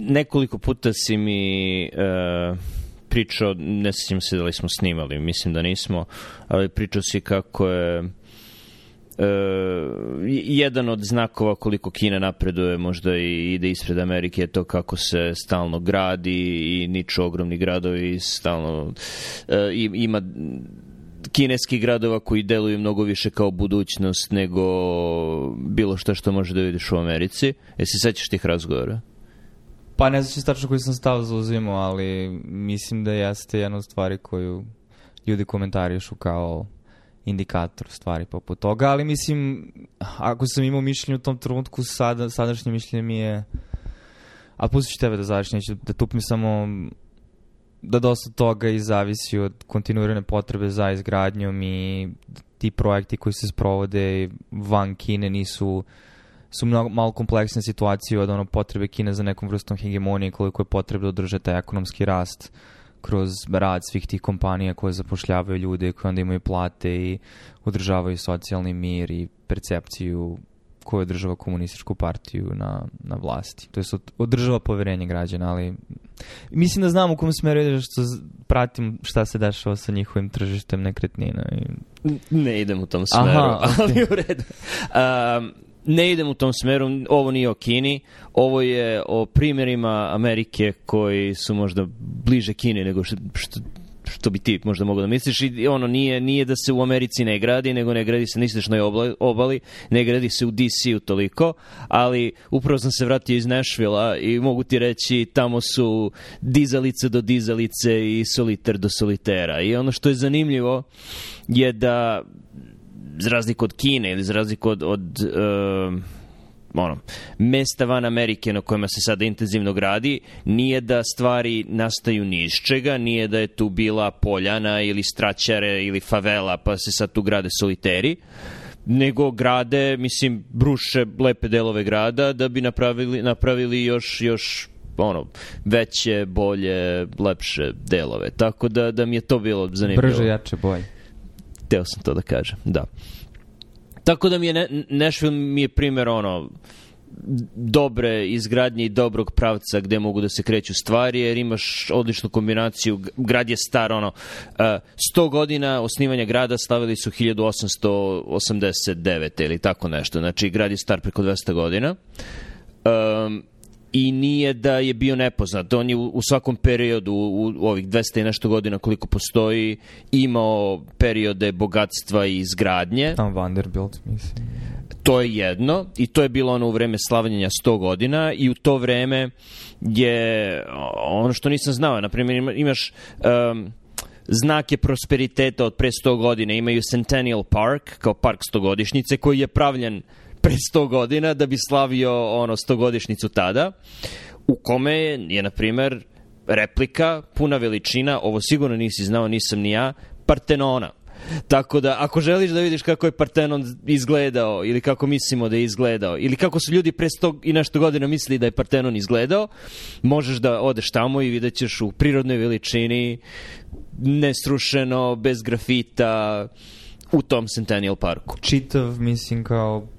nekoliko puta si mi e, pričao, ne sjećam se da li smo snimali, mislim da nismo, ali pričao si kako je e, jedan od znakova koliko Kina napreduje možda i ide ispred Amerike je to kako se stalno gradi i niču ogromni gradovi stalno e, ima kineskih gradova koji deluju mnogo više kao budućnost nego bilo šta što može da vidiš u Americi. Jesi sećaš tih razgovora? Pa ne znam tačno koji sam stav zauzimao, ali mislim da jeste jedna od stvari koju ljudi komentarišu kao indikator stvari poput toga, ali mislim, ako sam imao mišljenje u tom trenutku, sada, sadašnje mišljenje mi je, a pustit ću tebe da završi, neću da tupim samo da dosta toga i zavisi od kontinuirane potrebe za izgradnjom i ti projekti koji se sprovode van Kine nisu uh, su mnogo, malo kompleksne situacije od ono potrebe Kine za nekom vrstom hegemonije koliko je potrebno održati taj ekonomski rast kroz rad svih tih kompanija koje zapošljavaju ljude, koje onda imaju plate i održavaju socijalni mir i percepciju koja održava komunističku partiju na, na vlasti. To je održava poverenje građana, ali mislim da znam u kom smeru ide što pratim šta se dešava sa njihovim tržištem nekretnina. I... Ne idem u tom smeru, Aha, okay. ali u redu. Um, ne idem u tom smeru, ovo nije o Kini, ovo je o primjerima Amerike koji su možda bliže Kini nego što, što što bi ti možda mogao da misliš i ono nije nije da se u Americi ne gradi nego ne gradi se na istočnoj obali ne gradi se u DC-u toliko ali upravo sam se vratio iz Nashvillea i mogu ti reći tamo su dizalice do dizalice i soliter do solitera i ono što je zanimljivo je da za razliku od Kine ili za razliku od, od uh, ono, mesta van Amerike na kojima se sada intenzivno gradi, nije da stvari nastaju ni iz čega, nije da je tu bila poljana ili straćare ili favela pa se sad tu grade soliteri, nego grade, mislim, bruše lepe delove grada da bi napravili, napravili još, još ono, veće, bolje, lepše delove. Tako da, da mi je to bilo zanimljivo. Brže, jače, bolje. Teo sam to da kažem, da. Tako da mi je, ne, Nashville mi je primjer ono, dobre izgradnje i dobrog pravca gde mogu da se kreću stvari, jer imaš odličnu kombinaciju, grad je star, ono, 100 eh, godina osnivanja grada stavili su 1889. ili tako nešto, znači grad je star preko 200 godina. Um, i nije da je bio nepoznat. On je u, u svakom periodu, u, u ovih 200 i nešto godina koliko postoji, imao periode bogatstva i izgradnje. Tam Vanderbilt, mislim. To je jedno i to je bilo ono u vreme slavljenja 100 godina i u to vreme je ono što nisam znao, na primjer imaš um, znake prosperiteta od pre 100 godina, imaju Centennial Park kao park 100 godišnjice koji je pravljen pre 100 godina da bi slavio ono 100 godišnicu tada u kome je, na primer replika puna veličina ovo sigurno nisi znao nisam ni ja Partenona Tako da, ako želiš da vidiš kako je Partenon izgledao ili kako mislimo da je izgledao ili kako su ljudi pre 100 i nešto godina mislili da je Partenon izgledao, možeš da odeš tamo i vidjet ćeš u prirodnoj veličini, nestrušeno, bez grafita, u tom Centennial parku. Čitav, mislim, kao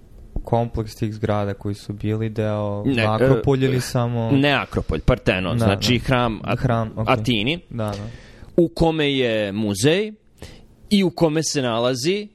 kompleks tih zgrada koji su bili deo ne, e, Akropolj ili samo... Ne Akropolj, Partenon, da, znači da. hram, At hram okay. Atini, da, da. u kome je muzej i u kome se nalazi,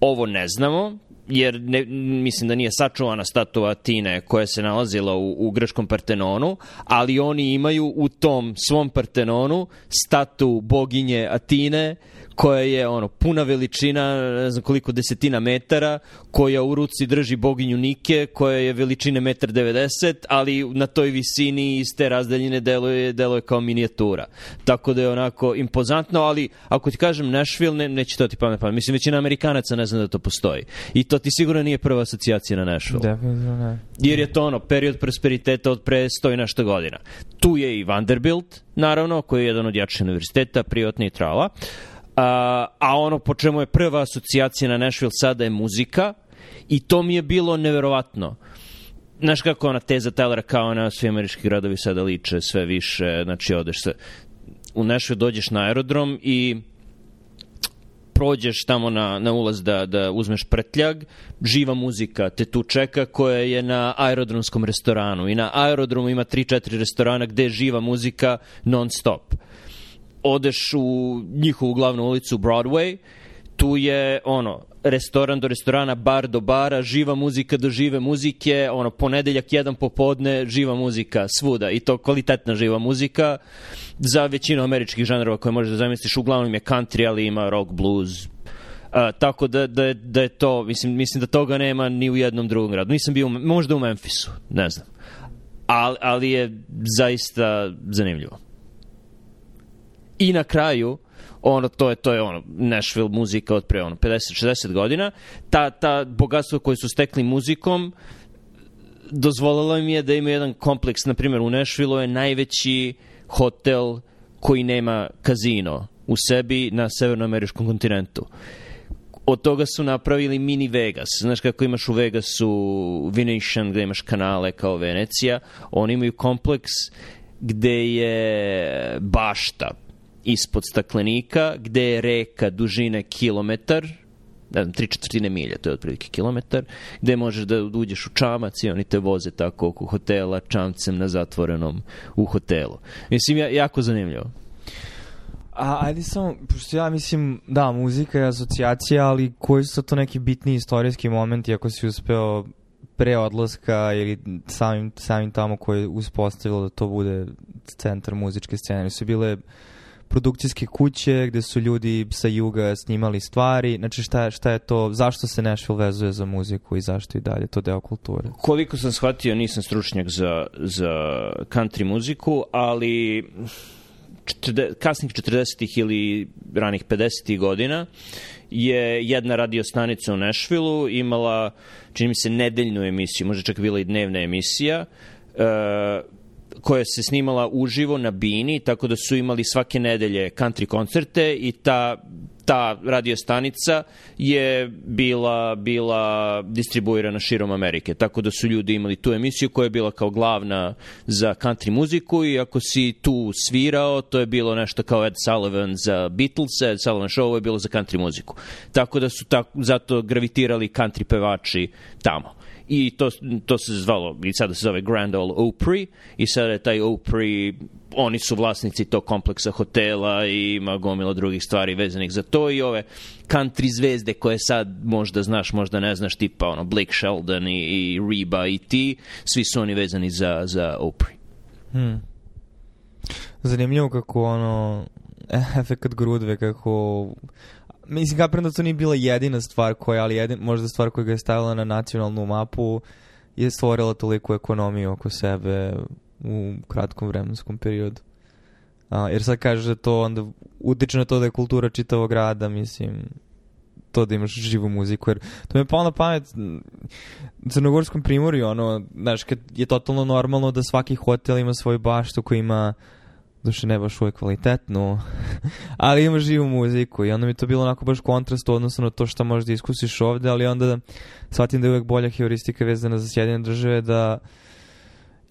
ovo ne znamo, jer ne, mislim da nije sačuvana statua Atine koja se nalazila u, u grčkom Partenonu, ali oni imaju u tom svom Partenonu statu boginje Atine koja je ono puna veličina, ne znam koliko desetina metara, koja u ruci drži boginju Nike, koja je veličine 1,90 m, ali na toj visini iz te razdaljine deluje, deluje kao minijatura. Tako da je onako impozantno, ali ako ti kažem Nashville, ne, neće to ti pamet pamet. Mislim, većina Amerikanaca ne zna da to postoji. I to ti sigurno nije prva asocijacija na Nashville. Definitivno ne. Jer je to ono, period prosperiteta od pre sto i nešto godina. Tu je i Vanderbilt, naravno, koji je jedan od jačih univerziteta, privatni i trala. Uh, a, a ono po čemu je prva asocijacija na Nashville sada je muzika i to mi je bilo neverovatno. Znaš kako ona teza Taylora kao ona svi američki gradovi sada liče sve više, znači odeš se u Nashville dođeš na aerodrom i prođeš tamo na, na ulaz da, da uzmeš prtljag, živa muzika te tu čeka koja je na aerodromskom restoranu i na aerodromu ima 3-4 restorana gde je živa muzika non stop odeš u njihovu glavnu ulicu Broadway, tu je ono restoran do restorana, bar do bara, živa muzika do žive muzike, ono ponedeljak jedan popodne, živa muzika svuda i to kvalitetna živa muzika za većinu američkih žanrova koje možeš da zamisliš, uglavnom je country, ali ima rock, blues, A, tako da, da, da je to, mislim, mislim da toga nema ni u jednom drugom gradu. Nisam bio, možda u Memfisu, ne znam. Ali, ali je zaista zanimljivo i na kraju ono to je to je ono Nashville muzika od pre ono 50 60 godina ta ta bogatstvo koje su stekli muzikom dozvolilo im je da imaju jedan kompleks na primjer u Nashvilleu je najveći hotel koji nema kazino u sebi na severnoameričkom kontinentu od toga su napravili mini Vegas. Znaš kako imaš u Vegasu Venetian, gde imaš kanale kao Venecija, oni imaju kompleks gde je bašta ispod staklenika, gde je reka dužine kilometar, ne znam, tri četvrtine milja, to je otprilike kilometar, gde možeš da uđeš u čamac i oni te voze tako oko hotela, čamcem na zatvorenom u hotelu. Mislim, ja, jako zanimljivo. A, ajde samo, pošto ja mislim, da, muzika je asocijacija, ali koji su to neki bitni istorijski momenti ako si uspeo pre odlaska ili samim, samim tamo koji je uspostavilo da to bude centar muzičke scene? Ili su bile produkcijske kuće gde su ljudi sa juga snimali stvari. Znači šta, šta je to, zašto se Nashville vezuje za muziku i zašto i dalje to deo kulture? Koliko sam shvatio, nisam stručnjak za, za country muziku, ali četrde, kasnih 40-ih ili ranih 50-ih godina je jedna radio stanica u Nešvilu imala, čini mi se, nedeljnu emisiju, možda čak bila i dnevna emisija, uh, koja se snimala uživo na Bini, tako da su imali svake nedelje country koncerte i ta ta radio stanica je bila bila distribuirana širom Amerike. Tako da su ljudi imali tu emisiju koja je bila kao glavna za country muziku i ako si tu svirao, to je bilo nešto kao Ed Sullivan za Beatles, Ed Sullivan Show je bilo za country muziku. Tako da su tako, zato gravitirali country pevači tamo i to, to se zvalo i sada se zove Grand Ole Opry i sada je taj Opry oni su vlasnici tog kompleksa hotela i ima gomila drugih stvari vezanih za to i ove country zvezde koje sad možda znaš, možda ne znaš, tipa ono Blake Sheldon i, i Reba i ti, svi su oni vezani za, za Opry. Hmm. Zanimljivo kako ono, efekt grudve, kako Mislim, kapiram da to nije bila jedina stvar koja, ali jedin, možda stvar koja ga je stavila na nacionalnu mapu je stvorila toliku ekonomiju oko sebe u kratkom vremenskom periodu. A, jer sad kažeš da to onda utiče na to da je kultura čitavog grada, mislim, to da imaš živu muziku, jer to me palo na pamet u Crnogorskom primorju, ono, znaš, kad je totalno normalno da svaki hotel ima svoju baštu koja ima doduše ne baš uvek kvalitetnu, ali ima živu muziku i onda mi to bilo onako baš kontrast u odnosu na to što možeš da iskusiš ovde, ali onda da shvatim da je uvek bolja heuristika vezana za Sjedine države da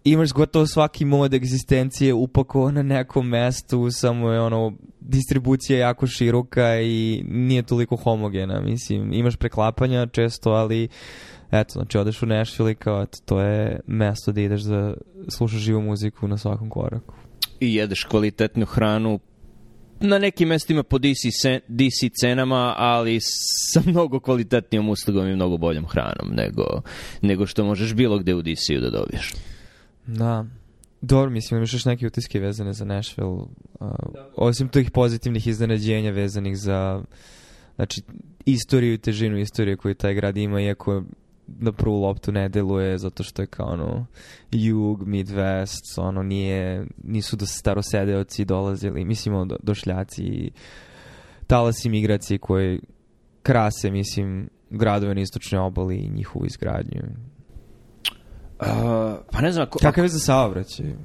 imaš gotovo svaki mod egzistencije upakovan na nekom mestu, samo je ono, distribucija jako široka i nije toliko homogena, mislim, imaš preklapanja često, ali eto, znači odeš u Nashville kao, eto, to je mesto da ideš da slušaš živu muziku na svakom koraku i jedeš kvalitetnu hranu na nekim mestima po DC, DC cenama, ali sa mnogo kvalitetnijom uslugom i mnogo boljom hranom nego, nego što možeš bilo gde u DC-u da dobiješ. Da. Dobro, mislim, imaš još neke utiske vezane za Nashville, uh, osim tih pozitivnih iznenađenja vezanih za znači, istoriju i težinu istorije koju taj grad ima, iako na prvu loptu ne deluje zato što je kao ono jug, midwest, ono nije, nisu do starosedeoci dolazili, mislimo do, došljaci i talas imigracije koji krase, mislim, gradove na istočnoj obali i njihovu izgradnju. Uh, pa ne znam ako... Kakve veze saobraćaj? Uh,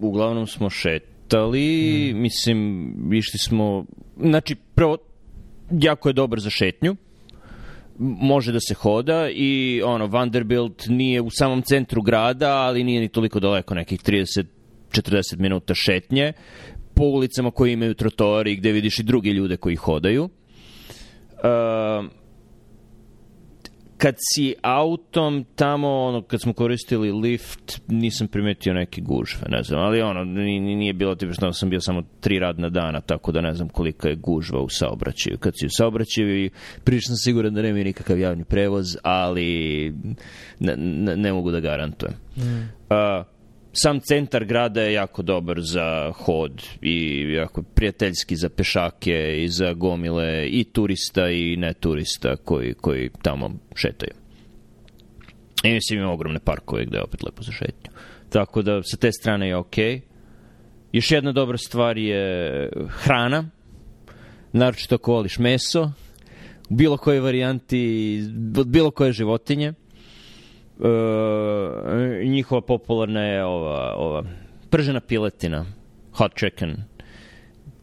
uglavnom smo šetali, mm. mislim, išli smo... Znači, prvo, jako je dobar za šetnju, može da se hoda i ono Vanderbilt nije u samom centru grada, ali nije ni toliko daleko, nekih 30 40 minuta šetnje po ulicama koje imaju trotoari gde vidiš i druge ljude koji hodaju. Uh, kad si autom tamo, ono, kad smo koristili lift, nisam primetio neke gužve, ne znam, ali ono, nije bilo tipa što sam bio samo tri radna dana, tako da ne znam kolika je gužva u saobraćaju. Kad si u saobraćaju, prilično siguran da nema nikakav javni prevoz, ali ne, ne, ne mogu da garantujem. Mm. Uh, sam centar grada je jako dobar za hod i jako prijateljski za pešake i za gomile i turista i neturista koji, koji tamo šetaju. I mislim ima ogromne parkove gde je opet lepo za šetnju. Tako da sa te strane je okej. Okay. Još jedna dobra stvar je hrana. Naročito ako voliš meso, bilo koje varijanti, bilo koje životinje uh, njihova popularna je ova, ova pržena piletina, hot chicken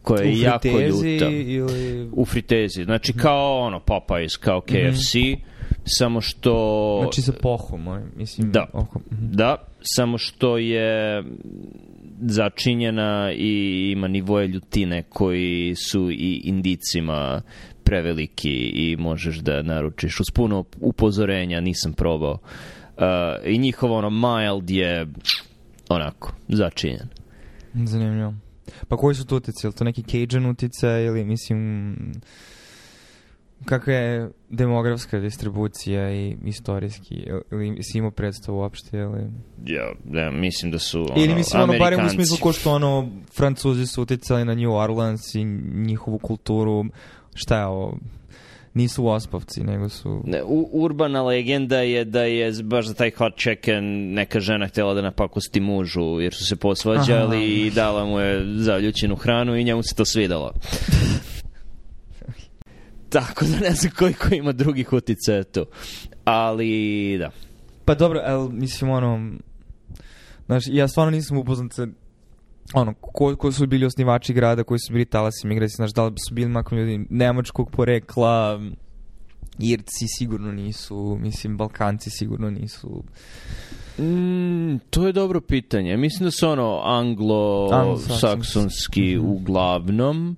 koja je jako ljuta. Ili... U fritezi. Znači mhm. kao ono Popeyes, kao mhm. KFC, mm -hmm. samo što... Znači sa pohom, ovaj, mislim. Da, oko. Mm -hmm. da, samo što je začinjena i ima nivoje ljutine koji su i indicima preveliki i možeš da naručiš uz puno upozorenja, nisam probao. Uh, Uh, i njihov ono mild je onako začinjen. Zanimljivo. Pa koji su to utice? Je to neki Cajun utica ili mislim kakva je demografska distribucija i istorijski ili si imao predstavu uopšte ili ja, ja da, mislim da su ono, ili mislim ono barem u smislu ko što ono Francuzi su uticali na New Orleans i njihovu kulturu šta je ovo nisu ospovci, nego su... Ne, u, urbana legenda je da je baš za taj hot chicken neka žena htjela da napakosti mužu, jer su se posvađali Aha. i dala mu je zaljučenu hranu i njemu se to svidalo. Tako da ne znam koliko ima drugih utjecaja tu. Ali, da. Pa dobro, el, mislim ono... Znaš, ja stvarno nisam upoznat sa ono, ko, ko su bili osnivači grada, koji su bili talasi migracije, znaš, da li su bili makom ljudi nemačkog porekla, Irci sigurno nisu, mislim, Balkanci sigurno nisu. Mm, to je dobro pitanje. Mislim da su ono anglo-saksonski mhm. uglavnom.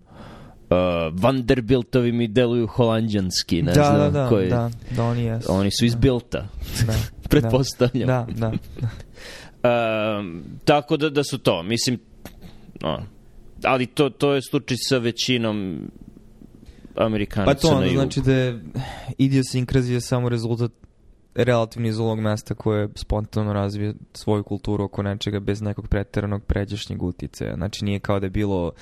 Uh, Vanderbiltovi mi deluju holandjanski, ne da, znam da, da, koji. Da, da, oni jesu. Oni su iz da. Bilta, da, da. pretpostavljam. Da, da. da. uh, tako da, da su to. Mislim, ono, ali to, to je slučaj sa većinom Amerikanaca Pa to onda znači da je idiosinkrazija samo rezultat relativno iz ovog mesta koje spontano razvije svoju kulturu oko nečega bez nekog preteranog pređašnjeg utice. Znači nije kao da je bilo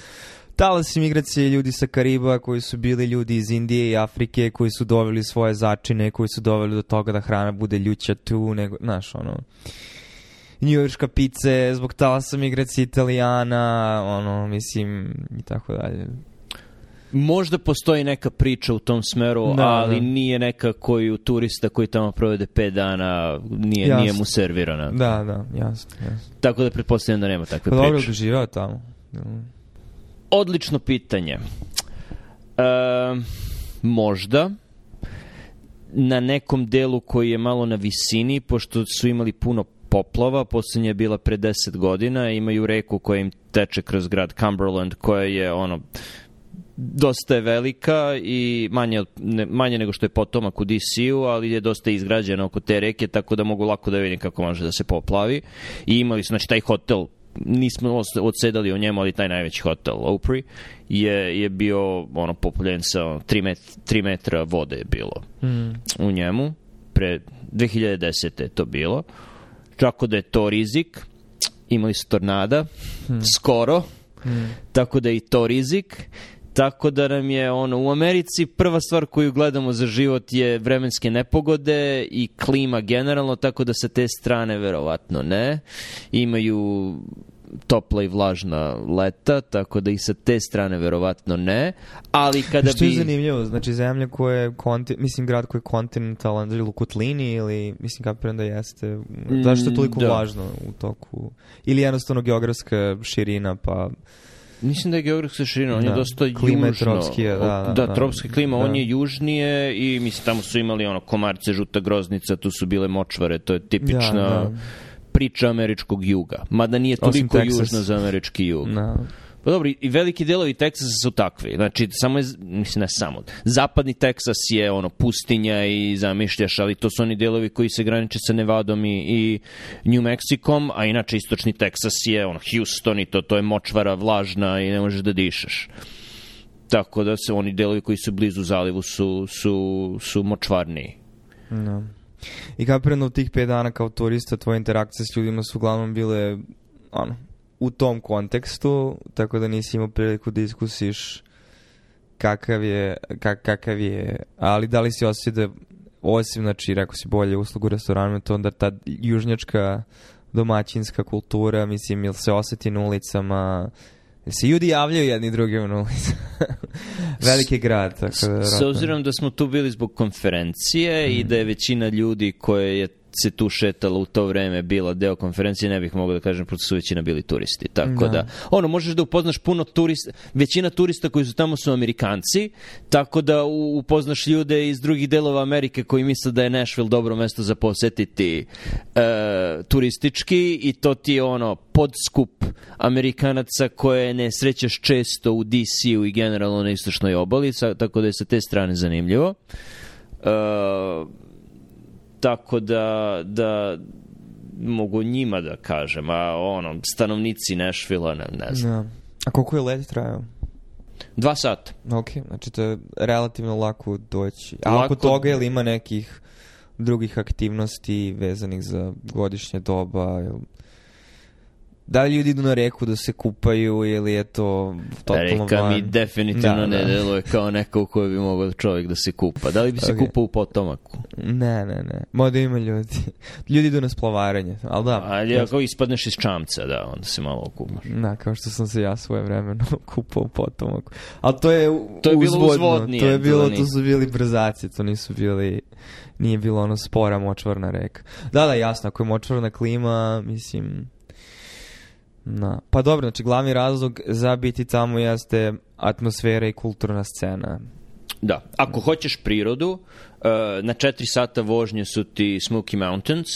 talas imigracije ljudi sa Kariba koji su bili ljudi iz Indije i Afrike koji su doveli svoje začine, koji su doveli do toga da hrana bude ljuća tu, nego, znaš, ono... Uh, njujorška pice, zbog talasa migracije italijana, ono, mislim, i tako dalje. Možda postoji neka priča u tom smeru, da, da. ali da. nije neka koju turista koji tamo provede 5 dana nije, jasno. nije mu servirana. Da, da, jasno, jasno. Tako da pretpostavljam da nema takve pa, priče. Dobro, živao tamo. Odlično pitanje. E, možda na nekom delu koji je malo na visini, pošto su imali puno poplava, poslednja je bila pre 10 godina, imaju reku koja im teče kroz grad Cumberland, koja je ono dosta je velika i manje, ne, manje nego što je potomak u DC-u, ali je dosta izgrađena oko te reke, tako da mogu lako da vidim kako može da se poplavi. I imali su, znači, taj hotel nismo odsedali o njemu, ali taj najveći hotel Opry je, je bio ono popoljen sa 3, met, metra vode je bilo mm. u njemu pre 2010. je to bilo tako da je to rizik. Imali su tornada, hmm. skoro, hmm. tako da je i to rizik. Tako da nam je ono u Americi prva stvar koju gledamo za život je vremenske nepogode i klima generalno, tako da sa te strane verovatno ne. Imaju topla i vlažna leta, tako da i sa te strane verovatno ne, ali kada Što bi... Što je zanimljivo, znači zemlja koja je, konti... mislim grad koji je kontinentalan, znači Lukutlini ili, mislim kapiram da jeste, zašto je mm, toliko da. vlažno u toku, ili jednostavno geografska širina, pa... Mislim da je geografska širina, on da. je dosta klima južno. Tropskije, da, da, da, da, tropska klima, da. on je južnije i mislim tamo su imali ono komarce, žuta groznica, tu su bile močvare, to je da, tipična... Da, da priča američkog juga. Mada nije toliko južno za američki jug. No. Da. Pa dobro, i veliki delovi Teksasa su takvi. Znači, samo je, mislim, ne samo. Zapadni Teksas je, ono, pustinja i zamišljaš, ali to su oni delovi koji se graniče sa Nevadom i, i New Mexicom, a inače istočni Teksas je, ono, Houston i to, to je močvara vlažna i ne možeš da dišeš. Tako da se oni delovi koji su blizu zalivu su, su, su močvarniji. No. Da. I kapiram u tih 5 dana kao turista tvoje interakcije s ljudima su uglavnom bile ono, u tom kontekstu, tako da nisi imao priliku da iskusiš kakav je, kak, kakav je, ali da li si osjećao da osim, znači, rekao si bolje uslugu u restoranu, to onda ta južnjačka domaćinska kultura, mislim, ili se oseti na ulicama, se ljudi javljaju jedni drugi u ulicu. Veliki grad. Tako da, S obzirom da smo tu bili zbog konferencije mm. i mhm. da je većina ljudi koje je se tu šetala u to vreme bila deo konferencije, ne bih mogao da kažem, prosto su većina bili turisti. Tako da. da, ono, možeš da upoznaš puno turista, većina turista koji su tamo su Amerikanci, tako da upoznaš ljude iz drugih delova Amerike koji misle da je Nashville dobro mesto za posetiti e, turistički i to ti je ono podskup Amerikanaca koje ne srećeš često u DC-u i generalno na istočnoj obali, tako da je sa te strane zanimljivo. Uh, tako da, da mogu njima da kažem, a ono, stanovnici Nešvila, ne, ne znam. Ja. Da. A koliko je let trajao? Dva sata. Ok, znači to je relativno lako doći. A lako... oko toga je li ima nekih drugih aktivnosti vezanih za godišnje doba ili da li ljudi idu na reku da se kupaju ili je to totalno Reka mi definitivno da, ne da. deluje kao neko u kojoj bi mogao čovjek da se kupa. Da li bi se okay. kupao u potomaku? Ne, ne, ne. Moda ima ljudi. Ljudi idu na splavaranje, ali da. Ali ako ispadneš iz čamca, da, onda se malo okupaš. Da, kao što sam se ja svoje vremeno kupao u potomaku. Ali to je To je uzvodno. bilo uzvodnije. To je bilo, to su bili brzaci, to nisu bili nije bilo ono spora močvarna reka. Da, da, jasno, ako je močvarna klima, mislim, Na. Pa dobro, znači glavni razlog za biti tamo jeste atmosfera i kulturna scena. Da, ako hoćeš prirodu, uh, na 4 sata vožnje su ti Smoky Mountains,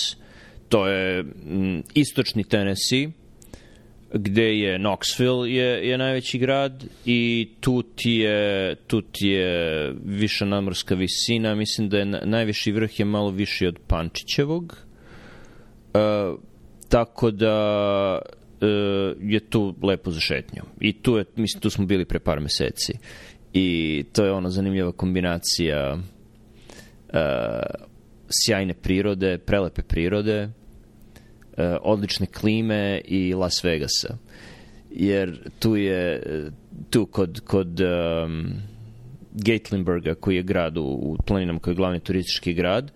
to je mm, istočni Tennessee, gde je Knoxville je, je najveći grad i tu ti je, tu ti je viša namorska visina, mislim da je najviši vrh je malo viši od Pančićevog. E, tako da Eh, je tu lepo za šetnju. I tu, je, mislim, tu smo bili pre par meseci. I to je ona zanimljiva kombinacija uh, sjajne prirode, prelepe prirode, uh, odlične klime i Las Vegasa. Jer tu je, tu kod, kod um, Gatlinburga, koji je grad u, u planinama, koji je glavni turistički grad,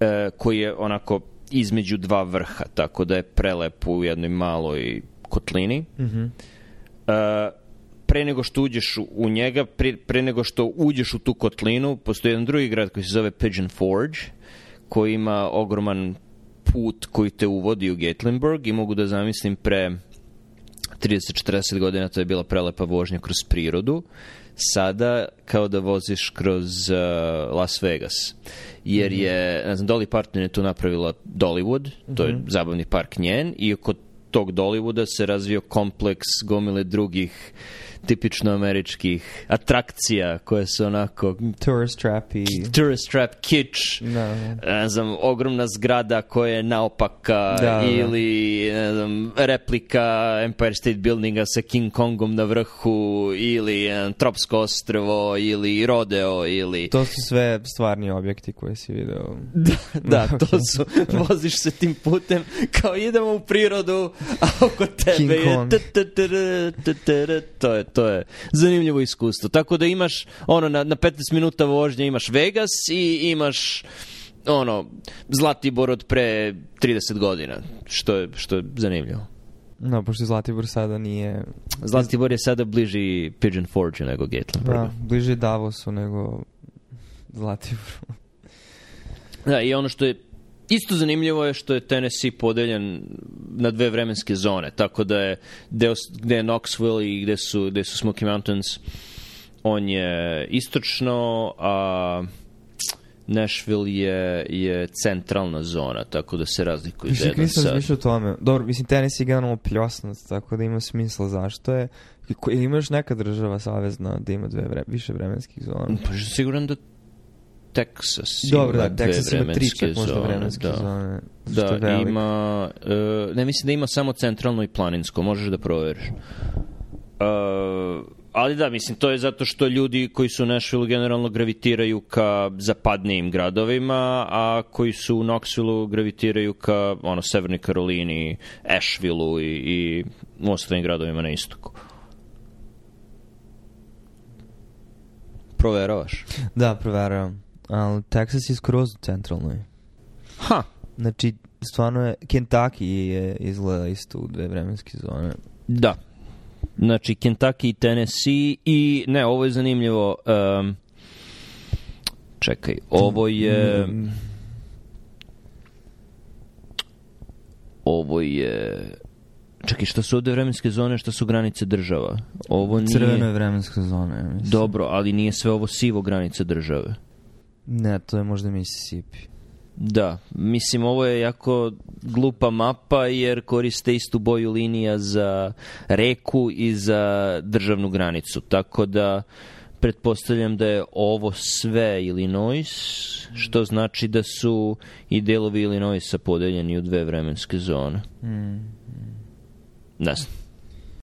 uh, koji je onako između dva vrha, tako da je prelepo u jednoj maloj kotlini. Mm -hmm. e, pre nego što uđeš u njega, pre, pre nego što uđeš u tu kotlinu, postoji jedan drugi grad koji se zove Pigeon Forge, koji ima ogroman put koji te uvodi u Gatlinburg i mogu da zamislim pre 30-40 godina to je bila prelepa vožnja kroz prirodu, sada kao da voziš kroz uh, Las Vegas. Jer mhm. je, ne znam, Dolly Parton je tu napravila Dollywood, to je mhm. zabavni park njen, i kod tog Dollywooda se razvio kompleks gomile drugih uh, tipično američkih atrakcija koje su onako... Tourist trap i... Tourist trap, kitsch, da, ne znam, ogromna zgrada koja je naopaka da, da. ili ne znam, replika Empire State Buildinga sa King Kongom na vrhu ili ne, Tropsko ostrvo ili Rodeo ili... To su sve stvarni objekti koje si video. Da, da okay. to su, voziš se tim putem kao idemo u prirodu, a oko tebe je... To je to je zanimljivo iskustvo. Tako da imaš, ono, na, na 15 minuta vožnje imaš Vegas i imaš ono, Zlatibor od pre 30 godina, što je, što je zanimljivo. No, pošto Zlatibor sada nije... Zlatibor je sada bliži Pigeon Forge nego Gatland. Da, bliži Davosu nego Zlatiboru. da, i ono što je Isto zanimljivo je što je Tennessee podeljen na dve vremenske zone, tako da je deo, gde je Knoxville i gde su, gde su Smoky Mountains, on je istočno, a Nashville je, je centralna zona, tako da se razlikuje za jedan sad. Više o tome. Dobro, mislim, tenis je generalno pljosnat, tako da ima smisla zašto je. Ili ima još neka država savezna da ima dve vre, više vremenskih zona? Pa, sigurno da Texas Dobro, ima da, Texas ima tri čak možda vremenske da. zone. Da, ima, uh, ne mislim da ima samo centralno i planinsko, možeš da proveriš. Uh, ali da, mislim, to je zato što ljudi koji su u Nashville generalno gravitiraju ka zapadnijim gradovima, a koji su u Knoxville gravitiraju ka ono, Severnoj Karolini, Ashevilleu i, i ostalim gradovima na istoku. Proveravaš? Da, proveravam ali Texas je skroz u centralnoj. Ha! Znači, stvarno je, Kentucky je izgleda isto u dve vremenske zone. Da. Znači, Kentucky i Tennessee i, ne, ovo je zanimljivo, um, čekaj, ovo je... Ovo je... Čekaj, šta su ovde vremenske zone, šta su granice država? Ovo nije... Crvene vremenske zone, ja mislim. Dobro, ali nije sve ovo sivo granice države. Ne, to je možda Mississippi. Da, mislim ovo je jako glupa mapa jer koriste istu boju linija za reku i za državnu granicu. Tako da pretpostavljam da je ovo sve Illinois, što znači da su i delovi Illinoisa podeljeni u dve vremenske zone. Mm. mm. Ne znam.